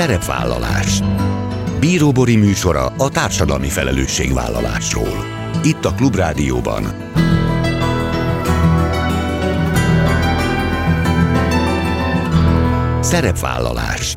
Szerepvállalás Bíróbori műsora a társadalmi felelősségvállalásról. Itt a Klubrádióban. Szerepvállalás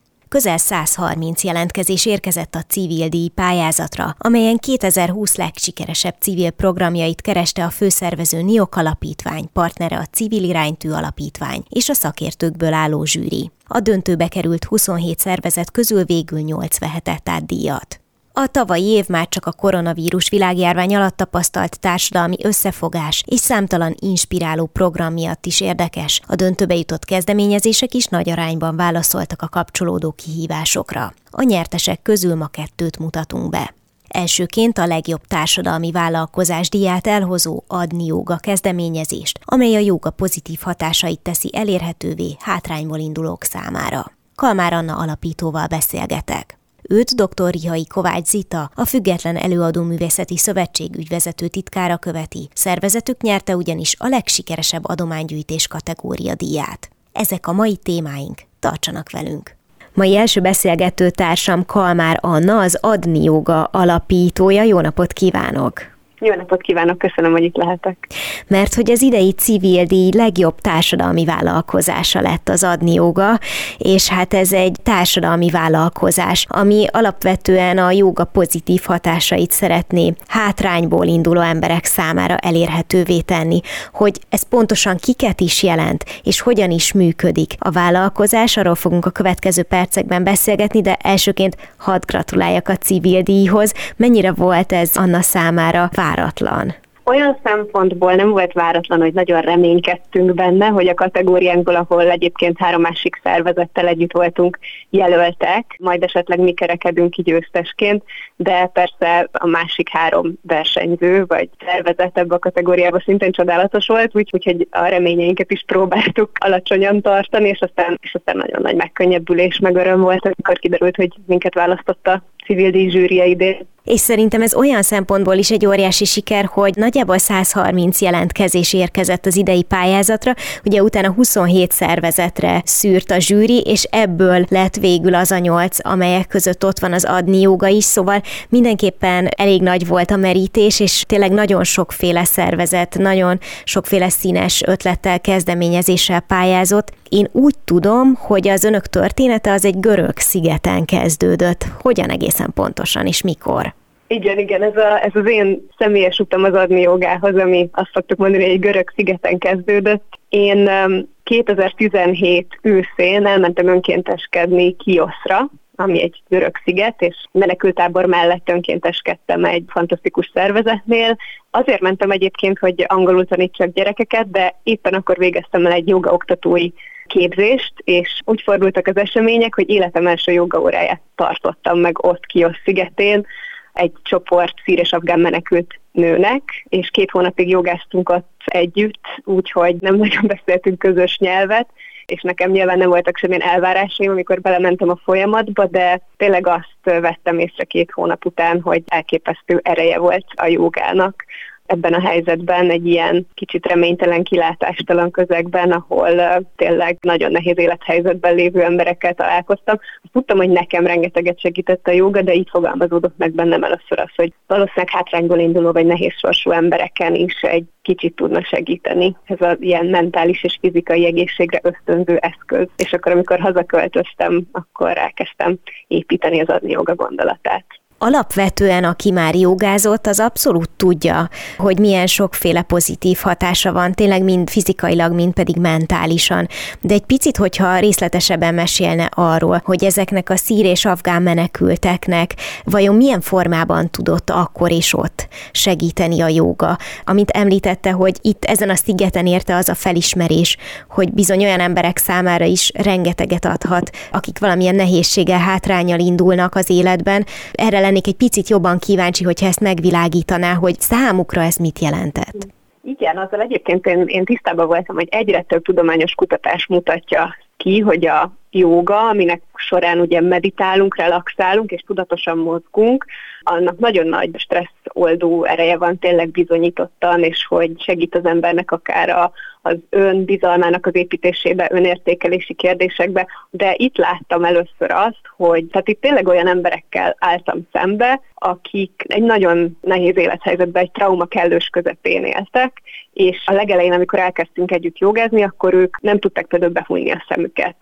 Közel 130 jelentkezés érkezett a civil díj pályázatra, amelyen 2020 legsikeresebb civil programjait kereste a főszervező NIOK alapítvány, partnere a Civil Iránytű Alapítvány és a szakértőkből álló zsűri. A döntőbe került 27 szervezet közül végül 8 vehetett át díjat. A tavalyi év már csak a koronavírus világjárvány alatt tapasztalt társadalmi összefogás és számtalan inspiráló program miatt is érdekes. A döntőbe jutott kezdeményezések is nagy arányban válaszoltak a kapcsolódó kihívásokra. A nyertesek közül ma kettőt mutatunk be. Elsőként a legjobb társadalmi vállalkozás diát elhozó Adni Joga kezdeményezést, amely a joga pozitív hatásait teszi elérhetővé hátrányból indulók számára. Kalmár Anna alapítóval beszélgetek. Őt dr. Rihai Kovács Zita, a Független Előadó Művészeti Szövetség ügyvezető titkára követi. Szervezetük nyerte ugyanis a legsikeresebb adománygyűjtés kategória díját. Ezek a mai témáink, tartsanak velünk! Mai első beszélgető társam Kalmár Anna, az Adni Joga alapítója. Jó napot kívánok! Jó napot kívánok, köszönöm, hogy itt lehetek. Mert hogy az idei civil díj legjobb társadalmi vállalkozása lett az Adni Joga, és hát ez egy társadalmi vállalkozás, ami alapvetően a joga pozitív hatásait szeretné hátrányból induló emberek számára elérhetővé tenni, hogy ez pontosan kiket is jelent, és hogyan is működik a vállalkozás, arról fogunk a következő percekben beszélgetni, de elsőként hadd gratuláljak a civil díjhoz. Mennyire volt ez Anna számára váratlan? Olyan szempontból nem volt váratlan, hogy nagyon reménykedtünk benne, hogy a kategóriánkból, ahol egyébként három másik szervezettel együtt voltunk jelöltek, majd esetleg mi kerekedünk ki győztesként, de persze a másik három versenyző vagy szervezet ebbe a kategóriába szintén csodálatos volt, úgyhogy a reményeinket is próbáltuk alacsonyan tartani, és aztán, és aztán nagyon nagy megkönnyebbülés, meg öröm volt, amikor kiderült, hogy minket választotta civil díj zsűria idén. És szerintem ez olyan szempontból is egy óriási siker, hogy nagyjából 130 jelentkezés érkezett az idei pályázatra, ugye utána 27 szervezetre szűrt a zsűri, és ebből lett végül az a nyolc, amelyek között ott van az adni joga is, szóval mindenképpen elég nagy volt a merítés, és tényleg nagyon sokféle szervezet, nagyon sokféle színes ötlettel, kezdeményezéssel pályázott. Én úgy tudom, hogy az önök története az egy görög szigeten kezdődött. Hogyan egészen pontosan és mikor? Igen, igen, ez, a, ez az én személyes utam az adni jogához, ami azt szoktuk mondani, hogy egy görög szigeten kezdődött. Én 2017 őszén elmentem önkénteskedni Kioszra, ami egy görög sziget, és menekültábor mellett önkénteskedtem egy fantasztikus szervezetnél. Azért mentem egyébként, hogy angolul tanítsak gyerekeket, de éppen akkor végeztem el egy jogaoktatói képzést, és úgy fordultak az események, hogy életem első jogaóráját tartottam meg ott Kiosz szigetén, egy csoport szír és afgán menekült nőnek, és két hónapig jogáztunk ott együtt, úgyhogy nem nagyon beszéltünk közös nyelvet, és nekem nyilván nem voltak semmilyen elvárásaim, amikor belementem a folyamatba, de tényleg azt vettem észre két hónap után, hogy elképesztő ereje volt a jogának, ebben a helyzetben, egy ilyen kicsit reménytelen, kilátástalan közegben, ahol tényleg nagyon nehéz élethelyzetben lévő emberekkel találkoztam. Tudtam, hogy nekem rengeteget segített a joga, de így fogalmazódott meg bennem először az, hogy valószínűleg hátrányból induló vagy nehéz sorsú embereken is egy kicsit tudna segíteni. Ez az ilyen mentális és fizikai egészségre ösztönző eszköz. És akkor, amikor hazaköltöztem, akkor elkezdtem építeni az adni joga gondolatát alapvetően, aki már jogázott, az abszolút tudja, hogy milyen sokféle pozitív hatása van, tényleg mind fizikailag, mind pedig mentálisan. De egy picit, hogyha részletesebben mesélne arról, hogy ezeknek a szír és afgán menekülteknek vajon milyen formában tudott akkor és ott segíteni a joga. Amit említette, hogy itt ezen a szigeten érte az a felismerés, hogy bizony olyan emberek számára is rengeteget adhat, akik valamilyen nehézséggel, hátrányal indulnak az életben. Erre lennék egy picit jobban kíváncsi, hogyha ezt megvilágítaná, hogy számukra ez mit jelentett. Igen, azzal egyébként én, én tisztában voltam, hogy egyre több tudományos kutatás mutatja ki, hogy a jóga, aminek során ugye meditálunk, relaxálunk és tudatosan mozgunk, annak nagyon nagy stressz oldó ereje van tényleg bizonyítottan, és hogy segít az embernek akár a, az önbizalmának az építésébe, önértékelési kérdésekbe, de itt láttam először azt, hogy tehát itt tényleg olyan emberekkel álltam szembe, akik egy nagyon nehéz élethelyzetben, egy trauma kellős közepén éltek, és a legelején, amikor elkezdtünk együtt jogázni, akkor ők nem tudták például befújni a szemüket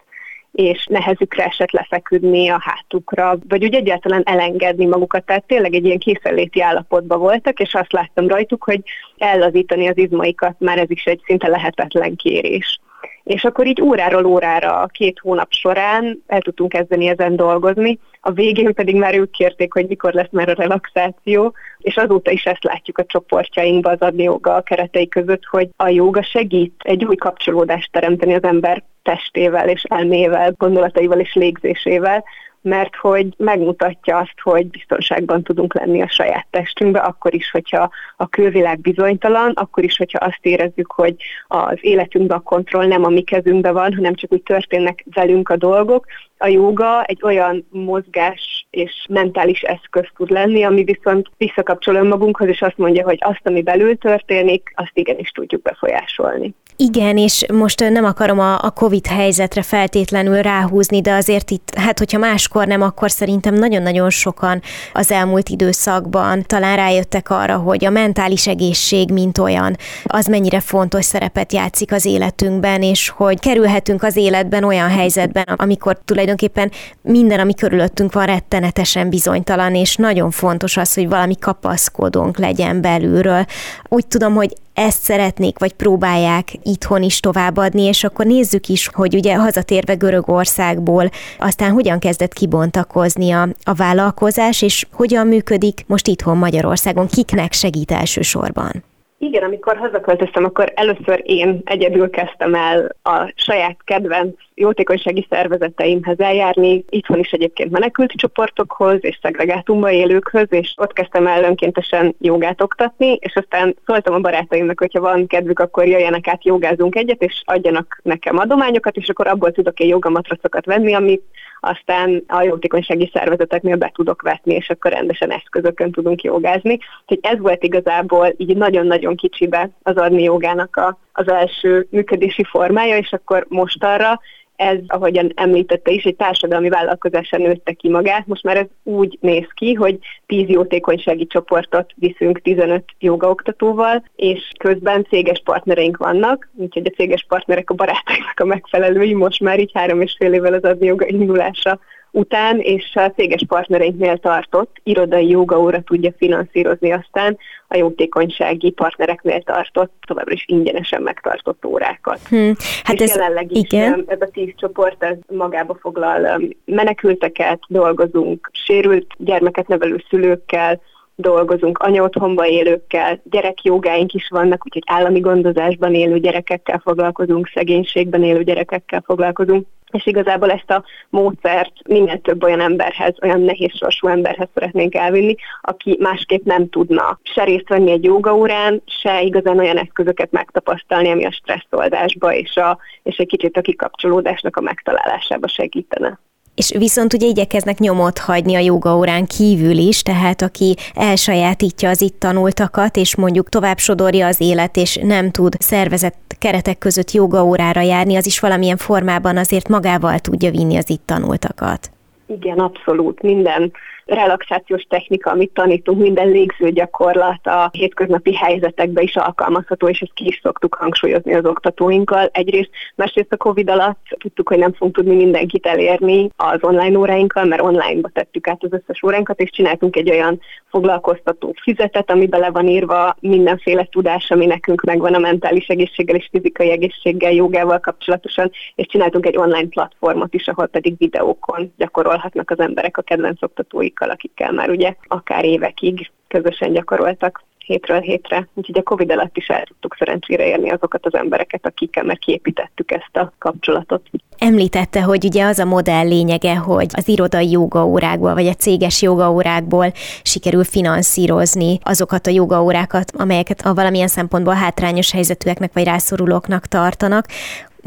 és nehezükre esett lefeküdni a hátukra, vagy úgy egyáltalán elengedni magukat. Tehát tényleg egy ilyen készenléti állapotban voltak, és azt láttam rajtuk, hogy ellazítani az izmaikat már ez is egy szinte lehetetlen kérés. És akkor így óráról órára, két hónap során el tudtunk kezdeni ezen dolgozni, a végén pedig már ők kérték, hogy mikor lesz már a relaxáció, és azóta is ezt látjuk a csoportjainkban az adni joga keretei között, hogy a joga segít egy új kapcsolódást teremteni az ember testével és elmével, gondolataival és légzésével, mert hogy megmutatja azt, hogy biztonságban tudunk lenni a saját testünkbe, akkor is, hogyha a külvilág bizonytalan, akkor is, hogyha azt érezzük, hogy az életünkben a kontroll nem a mi kezünkben van, hanem csak úgy történnek velünk a dolgok. A joga egy olyan mozgás és mentális eszköz tud lenni, ami viszont visszakapcsol önmagunkhoz, és azt mondja, hogy azt, ami belül történik, azt igenis tudjuk befolyásolni. Igen, és most nem akarom a, a COVID helyzetre feltétlenül ráhúzni, de azért itt, hát hogyha máskor nem, akkor szerintem nagyon-nagyon sokan az elmúlt időszakban talán rájöttek arra, hogy a mentális egészség, mint olyan, az mennyire fontos szerepet játszik az életünkben, és hogy kerülhetünk az életben olyan helyzetben, amikor tulajdonképpen minden, ami körülöttünk van, rettenetesen bizonytalan, és nagyon fontos az, hogy valami kapaszkodónk legyen belülről. Úgy tudom, hogy ezt szeretnék, vagy próbálják itthon is továbbadni, és akkor nézzük is, hogy ugye hazatérve Görögországból aztán hogyan kezdett kibontakozni a, a vállalkozás, és hogyan működik most itthon Magyarországon, kiknek segít elsősorban? Igen, amikor hazaköltöztem, akkor először én egyedül kezdtem el a saját kedvenc jótékonysági szervezeteimhez eljárni, itthon is egyébként menekült csoportokhoz és szegregátumba élőkhöz, és ott kezdtem el önkéntesen jogát oktatni, és aztán szóltam a barátaimnak, hogyha van kedvük, akkor jöjjenek át, jogázunk egyet, és adjanak nekem adományokat, és akkor abból tudok egy jogamatracokat venni, amit aztán a jótékonysági szervezeteknél be tudok vetni, és akkor rendesen eszközökön tudunk jogázni. Úgyhogy ez volt igazából így nagyon-nagyon kicsibe az adni jogának a, az első működési formája, és akkor most arra ez, ahogyan említette is, egy társadalmi vállalkozása nőtte ki magát. Most már ez úgy néz ki, hogy 10 jótékonysági csoportot viszünk 15 jogaoktatóval, és közben céges partnereink vannak, úgyhogy a céges partnerek a barátainak a megfelelői, most már így három és fél évvel az adni joga indulása után, és a céges partnereinknél tartott irodai jogaóra tudja finanszírozni aztán a jótékonysági partnereknél tartott, továbbra is ingyenesen megtartott órákat. Hmm. Hát és ez, jelenleg is igen. ez a tíz csoport ez magába foglal menekülteket, dolgozunk sérült gyermeket nevelő szülőkkel, dolgozunk anyaotthonba élőkkel, gyerekjogáink is vannak, úgyhogy állami gondozásban élő gyerekekkel foglalkozunk, szegénységben élő gyerekekkel foglalkozunk és igazából ezt a módszert minél több olyan emberhez, olyan nehéz sorsú emberhez szeretnénk elvinni, aki másképp nem tudna se részt venni egy jogaórán, se igazán olyan eszközöket megtapasztalni, ami a stresszoldásba és, a, és egy kicsit a kikapcsolódásnak a megtalálásába segítene és viszont ugye igyekeznek nyomot hagyni a jogaórán kívül is, tehát aki elsajátítja az itt tanultakat, és mondjuk tovább sodorja az élet, és nem tud szervezett keretek között jogaórára járni, az is valamilyen formában azért magával tudja vinni az itt tanultakat. Igen, abszolút. Minden relaxációs technika, amit tanítunk, minden légzőgyakorlat a hétköznapi helyzetekben is alkalmazható, és ezt ki is szoktuk hangsúlyozni az oktatóinkkal. Egyrészt, másrészt a Covid alatt tudtuk, hogy nem fogunk tudni mindenkit elérni az online óráinkkal, mert online-ba tettük át az összes óránkat, és csináltunk egy olyan foglalkoztató fizetet, ami bele van írva mindenféle tudás, ami nekünk megvan a mentális egészséggel és fizikai egészséggel, jogával kapcsolatosan, és csináltunk egy online platformot is, ahol pedig videókon gyakorolhatnak az emberek a kedvenc oktatóik kollégákkal, akikkel már ugye akár évekig közösen gyakoroltak hétről hétre. Úgyhogy a Covid alatt is el tudtuk szerencsére érni azokat az embereket, akikkel meg kiépítettük ezt a kapcsolatot. Említette, hogy ugye az a modell lényege, hogy az irodai jogaórákból, vagy a céges jogaórákból sikerül finanszírozni azokat a jogaórákat, amelyeket a valamilyen szempontból hátrányos helyzetűeknek vagy rászorulóknak tartanak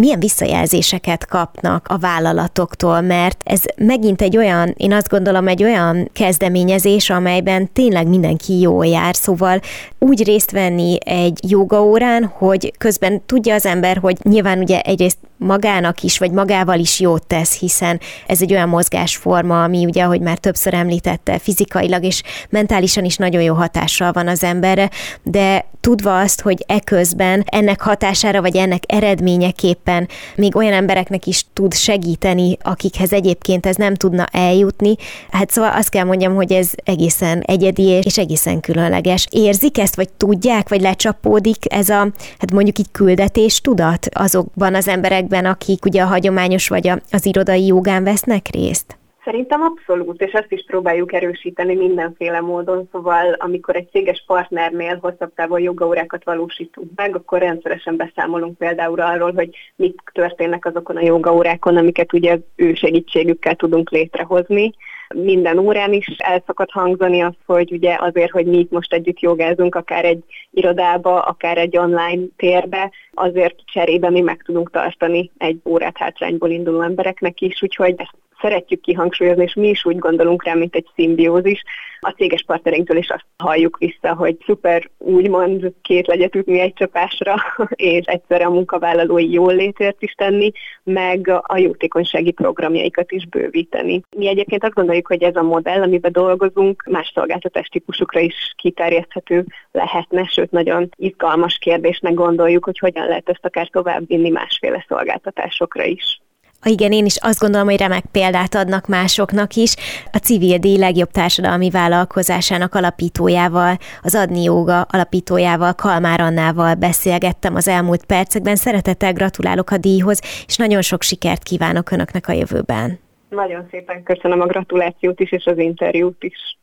milyen visszajelzéseket kapnak a vállalatoktól, mert ez megint egy olyan, én azt gondolom, egy olyan kezdeményezés, amelyben tényleg mindenki jól jár, szóval úgy részt venni egy jogaórán, hogy közben tudja az ember, hogy nyilván ugye egyrészt magának is, vagy magával is jót tesz, hiszen ez egy olyan mozgásforma, ami ugye, ahogy már többször említette, fizikailag és mentálisan is nagyon jó hatással van az emberre, de tudva azt, hogy eközben ennek hatására, vagy ennek eredményeképpen még olyan embereknek is tud segíteni, akikhez egyébként ez nem tudna eljutni, hát szóval azt kell mondjam, hogy ez egészen egyedi és egészen különleges. Érzik ezt, vagy tudják, vagy lecsapódik ez a, hát mondjuk így küldetés tudat azokban az emberekben, ezekben, akik ugye a hagyományos vagy az irodai jogán vesznek részt? Szerintem abszolút, és ezt is próbáljuk erősíteni mindenféle módon, szóval amikor egy céges partnernél hosszabb távon jogaórákat valósítunk meg, akkor rendszeresen beszámolunk például arról, hogy mit történnek azokon a jogaórákon, amiket ugye ő segítségükkel tudunk létrehozni, minden órán is el szokott hangzani az, hogy ugye azért, hogy mi itt most együtt jogázunk, akár egy irodába, akár egy online térbe, azért cserébe mi meg tudunk tartani egy órát hátrányból induló embereknek is, úgyhogy ezt szeretjük kihangsúlyozni, és mi is úgy gondolunk rá, mint egy szimbiózis. A céges partnereinktől is azt halljuk vissza, hogy szuper úgymond két legyet ütni egy csapásra, és egyszerre a munkavállalói jól létért is tenni, meg a jótékonysági programjaikat is bővíteni. Mi egyébként azt gondoljuk, hogy ez a modell, amiben dolgozunk, más szolgáltatás típusokra is kiterjeszthető lehetne, sőt nagyon izgalmas kérdésnek gondoljuk, hogy hogyan lehet ezt akár továbbvinni másféle szolgáltatásokra is. Igen, én is azt gondolom, hogy remek példát adnak másoknak is. A Civil D legjobb társadalmi vállalkozásának alapítójával, az Adni Jóga alapítójával, Kalmár Annával beszélgettem az elmúlt percekben. Szeretettel gratulálok a díjhoz, és nagyon sok sikert kívánok Önöknek a jövőben. Nagyon szépen köszönöm a gratulációt is, és az interjút is.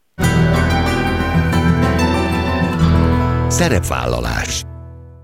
Szerepvállalás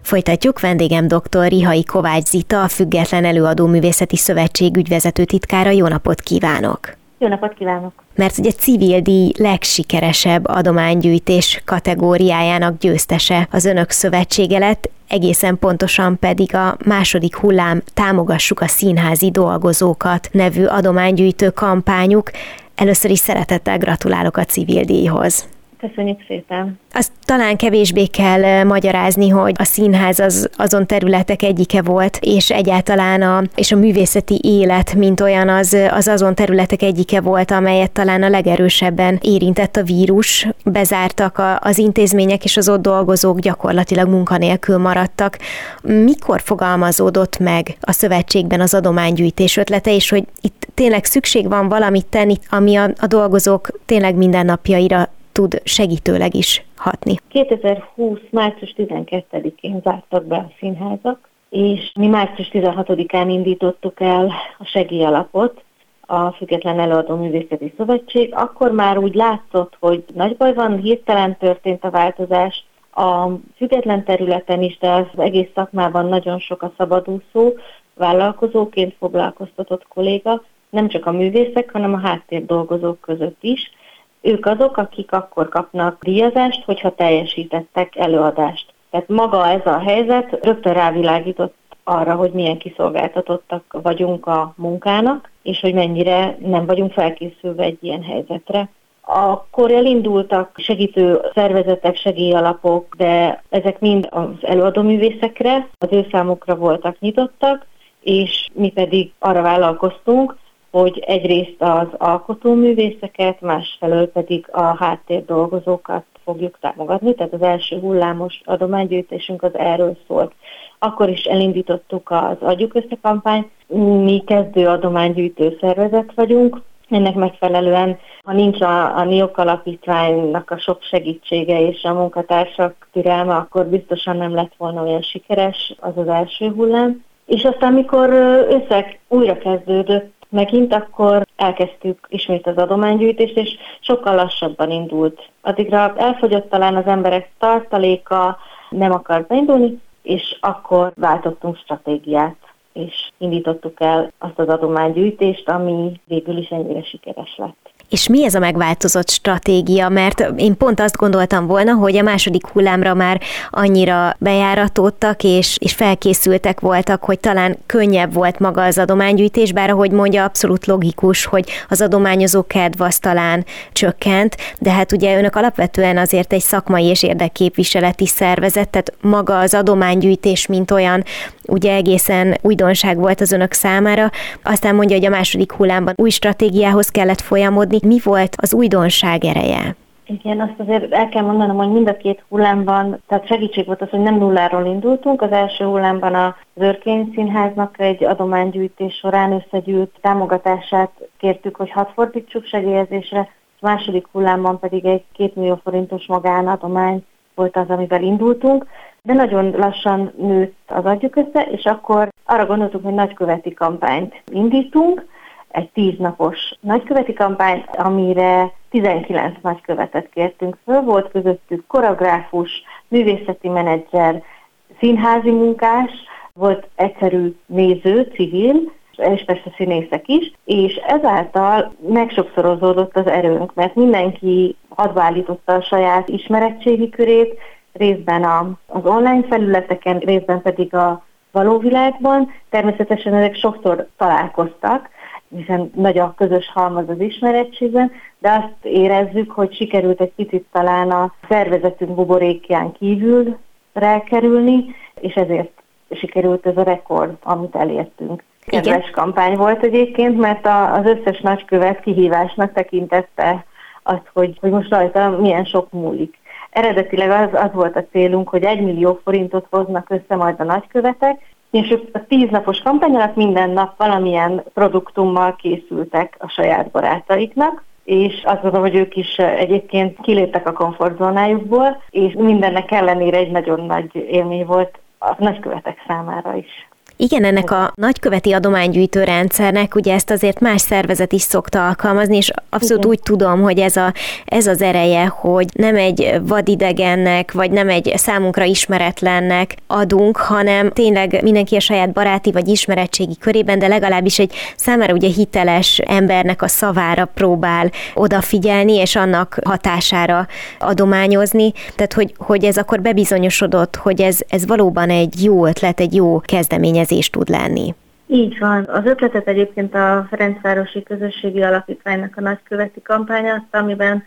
Folytatjuk, vendégem dr. Rihai Kovács Zita, a Független Előadó Művészeti Szövetség ügyvezető titkára. Jó napot kívánok! Jó napot kívánok! Mert ugye civil díj legsikeresebb adománygyűjtés kategóriájának győztese az önök szövetsége lett, egészen pontosan pedig a második hullám Támogassuk a színházi dolgozókat nevű adománygyűjtő kampányuk. Először is szeretettel gratulálok a civil díjhoz. Köszönjük szépen. Azt talán kevésbé kell magyarázni, hogy a színház az azon területek egyike volt, és egyáltalán a, és a művészeti élet, mint olyan, az, az azon területek egyike volt, amelyet talán a legerősebben érintett a vírus. Bezártak a, az intézmények, és az ott dolgozók gyakorlatilag munkanélkül maradtak. Mikor fogalmazódott meg a szövetségben az adománygyűjtés ötlete, és hogy itt tényleg szükség van valamit tenni, ami a, a dolgozók tényleg mindennapjaira tud segítőleg is hatni. 2020. március 12-én zártak be a színházak, és mi március 16-án indítottuk el a segélyalapot, a Független Előadó Művészeti Szövetség. Akkor már úgy látszott, hogy nagy baj van, hirtelen történt a változás, a független területen is, de az egész szakmában nagyon sok a szabadúszó, vállalkozóként foglalkoztatott kolléga, nem csak a művészek, hanem a háttér dolgozók között is. Ők azok, akik akkor kapnak díjazást, hogyha teljesítettek előadást. Tehát maga ez a helyzet rögtön rávilágított arra, hogy milyen kiszolgáltatottak vagyunk a munkának, és hogy mennyire nem vagyunk felkészülve egy ilyen helyzetre. Akkor elindultak segítő szervezetek, segélyalapok, de ezek mind az előadóművészekre, az ő számukra voltak nyitottak, és mi pedig arra vállalkoztunk, hogy egyrészt az alkotóművészeket, másfelől pedig a háttér dolgozókat fogjuk támogatni, tehát az első hullámos adománygyűjtésünk az erről szólt. Akkor is elindítottuk az Adjuk Össze kampányt, mi kezdő adománygyűjtő szervezet vagyunk, ennek megfelelően, ha nincs a, a NIOK alapítványnak a sok segítsége és a munkatársak türelme, akkor biztosan nem lett volna olyan sikeres az az első hullám. És aztán, amikor összeg újra kezdődött megint, akkor elkezdtük ismét az adománygyűjtést, és sokkal lassabban indult. Addigra elfogyott talán az emberek tartaléka, nem akart beindulni, és akkor váltottunk stratégiát, és indítottuk el azt az adománygyűjtést, ami végül is ennyire sikeres lett. És mi ez a megváltozott stratégia? Mert én pont azt gondoltam volna, hogy a második hullámra már annyira bejáratódtak, és, és felkészültek voltak, hogy talán könnyebb volt maga az adománygyűjtés, bár ahogy mondja, abszolút logikus, hogy az adományozó kedv az talán csökkent, de hát ugye önök alapvetően azért egy szakmai és érdekképviseleti szervezet, tehát maga az adománygyűjtés, mint olyan, ugye egészen újdonság volt az önök számára. Aztán mondja, hogy a második hullámban új stratégiához kellett folyamodni, mi volt az újdonság ereje? Igen, azt azért el kell mondanom, hogy mind a két hullámban, tehát segítség volt az, hogy nem nulláról indultunk. Az első hullámban a Zörkény Színháznak egy adománygyűjtés során összegyűlt támogatását kértük, hogy hat fordítsuk segélyezésre, a második hullámban pedig egy két millió forintos magánadomány volt az, amivel indultunk, de nagyon lassan nőtt az adjuk össze, és akkor arra gondoltuk, hogy nagyköveti kampányt indítunk, egy tíznapos nagyköveti kampány, amire 19 nagykövetet kértünk föl, volt közöttük koreográfus, művészeti menedzser, színházi munkás, volt egyszerű néző, civil, és persze színészek is, és ezáltal megsokszorozódott az erőnk, mert mindenki adva állította a saját ismerettségi körét, részben az online felületeken, részben pedig a való világban. Természetesen ezek sokszor találkoztak, hiszen nagy a közös halmaz az ismerettségben, de azt érezzük, hogy sikerült egy picit talán a szervezetünk buborékján kívül rákerülni, és ezért sikerült ez a rekord, amit elértünk. Kedves Igen. kampány volt egyébként, mert az összes nagykövet kihívásnak tekintette azt, hogy, hogy most rajta milyen sok múlik. Eredetileg az, az volt a célunk, hogy egy millió forintot hoznak össze majd a nagykövetek, és ők a tíz napos kampány alatt minden nap valamilyen produktummal készültek a saját barátaiknak, és azt gondolom, hogy ők is egyébként kiléptek a komfortzónájukból, és mindennek ellenére egy nagyon nagy élmény volt a nagykövetek számára is. Igen, ennek a nagyköveti adománygyűjtő rendszernek ugye ezt azért más szervezet is szokta alkalmazni, és abszolút Igen. úgy tudom, hogy ez, a, ez az ereje, hogy nem egy vadidegennek, vagy nem egy számunkra ismeretlennek adunk, hanem tényleg mindenki a saját baráti vagy ismeretségi körében, de legalábbis egy számára ugye hiteles embernek a szavára próbál odafigyelni, és annak hatására adományozni. Tehát, hogy, hogy ez akkor bebizonyosodott, hogy ez, ez valóban egy jó ötlet, egy jó kezdeményezés kezdeményezés tud lenni. Így van. Az ötletet egyébként a Ferencvárosi Közösségi Alapítványnak a nagyköveti kampánya adta, amiben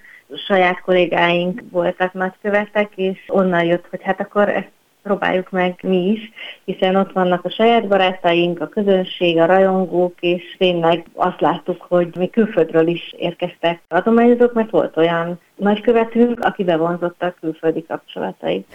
saját kollégáink voltak nagykövetek, és onnan jött, hogy hát akkor ezt próbáljuk meg mi is, hiszen ott vannak a saját barátaink, a közönség, a rajongók, és tényleg azt láttuk, hogy mi külföldről is érkeztek adományozók, mert volt olyan nagykövetünk, aki bevonzotta a külföldi kapcsolatait.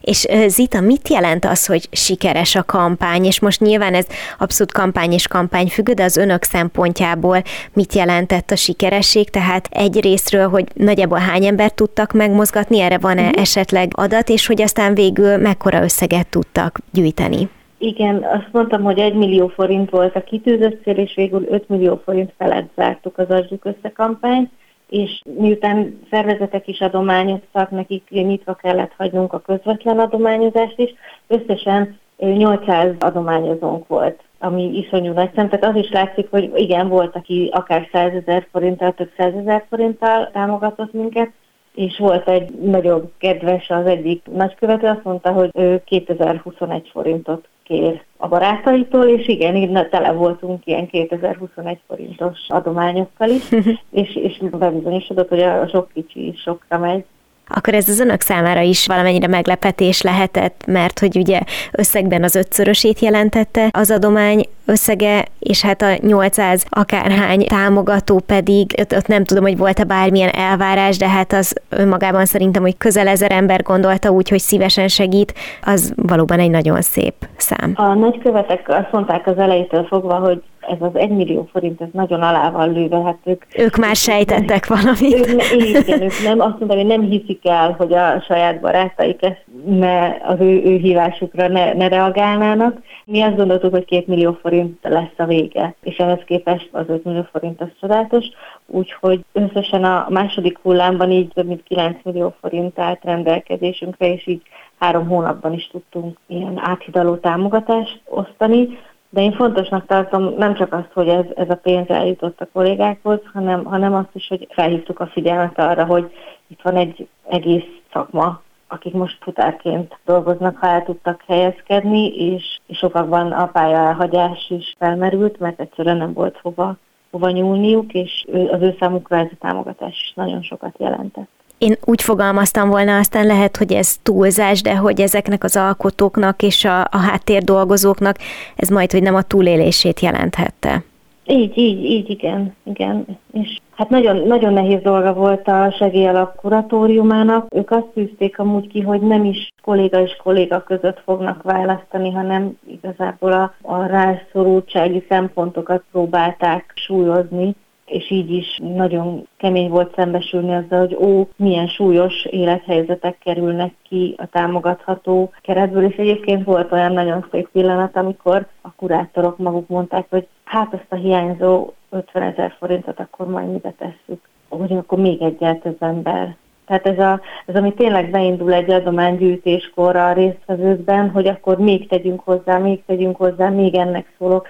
És Zita, mit jelent az, hogy sikeres a kampány? És most nyilván ez abszolút kampány és kampány függő, de az önök szempontjából mit jelentett a sikeresség? Tehát egy részről, hogy nagyjából hány embert tudtak megmozgatni, erre van-e mm. esetleg adat, és hogy aztán végül mekkora összeget tudtak gyűjteni? Igen, azt mondtam, hogy egy millió forint volt a kitűzött cél, és végül 5 millió forint felett zártuk az Adjuk Össze kampányt és miután szervezetek is adományoztak, nekik nyitva kellett hagynunk a közvetlen adományozást is, összesen 800 adományozónk volt, ami iszonyú nagy szem. Tehát az is látszik, hogy igen, volt, aki akár 100 ezer forinttal, több 100 ezer forinttal támogatott minket, és volt egy nagyobb kedves az egyik nagykövető, azt mondta, hogy ő 2021 forintot kér a barátaitól, és igen, így tele voltunk ilyen 2021 forintos adományokkal is, és, és bebizonyosodott, hogy a sok kicsi is sokra megy, akkor ez az önök számára is valamennyire meglepetés lehetett, mert hogy ugye összegben az ötszörösét jelentette az adomány összege, és hát a 800 akárhány támogató pedig, ott, ott nem tudom, hogy volt-e bármilyen elvárás, de hát az önmagában szerintem, hogy közel ezer ember gondolta úgy, hogy szívesen segít, az valóban egy nagyon szép szám. A nagykövetek azt mondták az elejétől fogva, hogy ez az egymillió forint, ez nagyon alá van lőve. Hát ők, ők már sejtettek valamit. Ők, igen, ők nem, azt mondták, hogy nem hiszik el, hogy a saját barátaik ezt ne, az ő, ő hívásukra ne, ne reagálnának. Mi azt gondoltuk, hogy két millió forint lesz a vége, és ehhez képest az 5 millió forint az csodálatos, úgyhogy összesen a második hullámban így több mint 9 millió forint állt rendelkezésünkre, és így három hónapban is tudtunk ilyen áthidaló támogatást osztani. De én fontosnak tartom nem csak azt, hogy ez, ez a pénz eljutott a kollégákhoz, hanem, hanem azt is, hogy felhívtuk a figyelmet arra, hogy itt van egy egész szakma, akik most futárként dolgoznak, ha el tudtak helyezkedni, és, és sokakban a pályaelhagyás is felmerült, mert egyszerűen nem volt hova, hova nyúlniuk, és az ő számukra ez a támogatás is nagyon sokat jelentett. Én úgy fogalmaztam volna, aztán lehet, hogy ez túlzás, de hogy ezeknek az alkotóknak és a, a háttérdolgozóknak ez majd, hogy nem a túlélését jelenthette. Így, így, így, igen, igen. És hát nagyon, nagyon nehéz dolga volt a segélyalap kuratóriumának. Ők azt tűzték amúgy ki, hogy nem is kolléga és kolléga között fognak választani, hanem igazából a, a rászorultsági szempontokat próbálták súlyozni és így is nagyon kemény volt szembesülni azzal, hogy ó, milyen súlyos élethelyzetek kerülnek ki a támogatható keretből, és egyébként volt olyan nagyon szép pillanat, amikor a kurátorok maguk mondták, hogy hát ezt a hiányzó 50 ezer forintot akkor majd mibe tesszük, hogy akkor még egyel több ember tehát ez, a, ez ami tényleg beindul egy adománygyűjtéskor a résztvevőkben, hogy akkor még tegyünk hozzá, még tegyünk hozzá, még ennek szólok.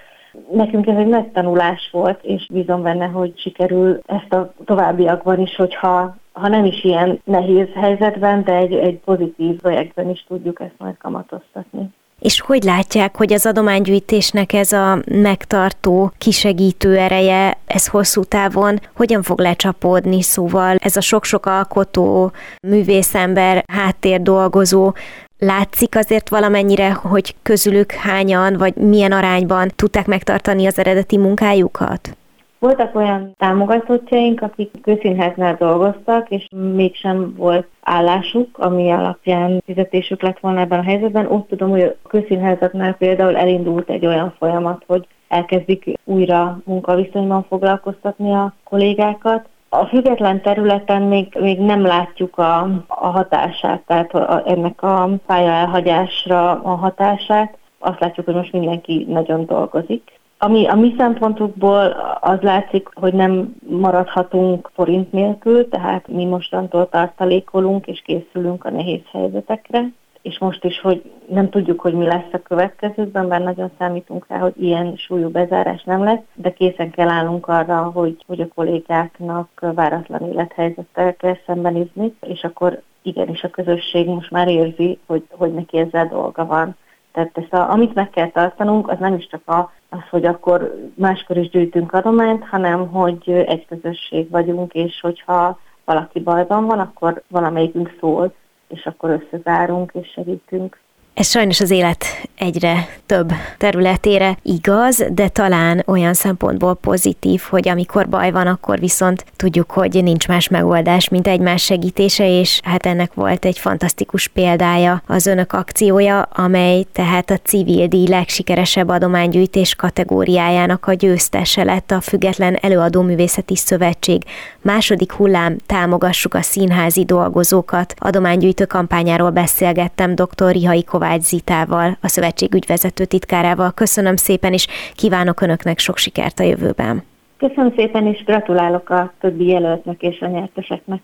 Nekünk ez egy nagy tanulás volt, és bízom benne, hogy sikerül ezt a továbbiakban is, hogyha ha nem is ilyen nehéz helyzetben, de egy, egy pozitív projektben is tudjuk ezt majd kamatoztatni. És hogy látják, hogy az adománygyűjtésnek ez a megtartó, kisegítő ereje, ez hosszú távon hogyan fog lecsapódni? Szóval ez a sok-sok alkotó, művészember, háttér dolgozó, Látszik azért valamennyire, hogy közülük hányan, vagy milyen arányban tudták megtartani az eredeti munkájukat? Voltak olyan támogatottjaink, akik közszínháznál dolgoztak, és mégsem volt állásuk, ami alapján fizetésük lett volna ebben a helyzetben. Ott tudom, hogy a közszínházaknál például elindult egy olyan folyamat, hogy elkezdik újra munkaviszonyban foglalkoztatni a kollégákat, a független területen még, még nem látjuk a, a hatását, tehát a, ennek a pályaelhagyásra a hatását. Azt látjuk, hogy most mindenki nagyon dolgozik. Ami a mi szempontukból az látszik, hogy nem maradhatunk forint nélkül, tehát mi mostantól tartalékolunk és készülünk a nehéz helyzetekre és most is, hogy nem tudjuk, hogy mi lesz a következőkben, mert nagyon számítunk rá, hogy ilyen súlyú bezárás nem lesz, de készen kell állnunk arra, hogy, hogy a kollégáknak váratlan élethelyzettel kell szembenézni, és akkor igenis a közösség most már érzi, hogy, hogy neki ezzel dolga van. Tehát ezt a, amit meg kell tartanunk, az nem is csak a, az, hogy akkor máskor is gyűjtünk adományt, hanem hogy egy közösség vagyunk, és hogyha valaki bajban van, akkor valamelyikünk szól, és akkor összezárunk és segítünk. Ez sajnos az élet egyre több területére igaz, de talán olyan szempontból pozitív, hogy amikor baj van, akkor viszont tudjuk, hogy nincs más megoldás, mint egymás segítése, és hát ennek volt egy fantasztikus példája az önök akciója, amely tehát a civil díj legsikeresebb adománygyűjtés kategóriájának a győztese lett a Független Előadó Művészeti Szövetség második hullám Támogassuk a színházi dolgozókat adománygyűjtő kampányáról beszélgettem dr. Rihai Kovács Kovács Zitával, a szövetség ügyvezető titkárával. Köszönöm szépen, és kívánok Önöknek sok sikert a jövőben. Köszönöm szépen, és gratulálok a többi jelöltnek és a nyerteseknek.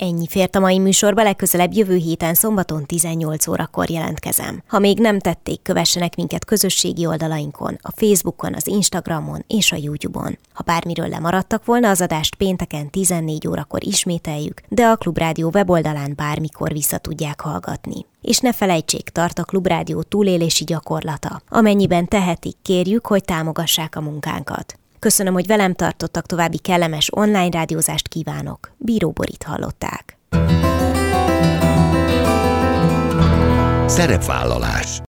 Ennyi fért a mai műsorba, legközelebb jövő héten szombaton 18 órakor jelentkezem. Ha még nem tették, kövessenek minket közösségi oldalainkon, a Facebookon, az Instagramon és a YouTube-on. Ha bármiről lemaradtak volna, az adást pénteken 14 órakor ismételjük, de a Klubrádió weboldalán bármikor vissza tudják hallgatni. És ne felejtsék, tart a Klubrádió túlélési gyakorlata. Amennyiben tehetik, kérjük, hogy támogassák a munkánkat. Köszönöm, hogy velem tartottak, további kellemes online rádiózást kívánok. Bíró Borit hallották. Szerepvállalás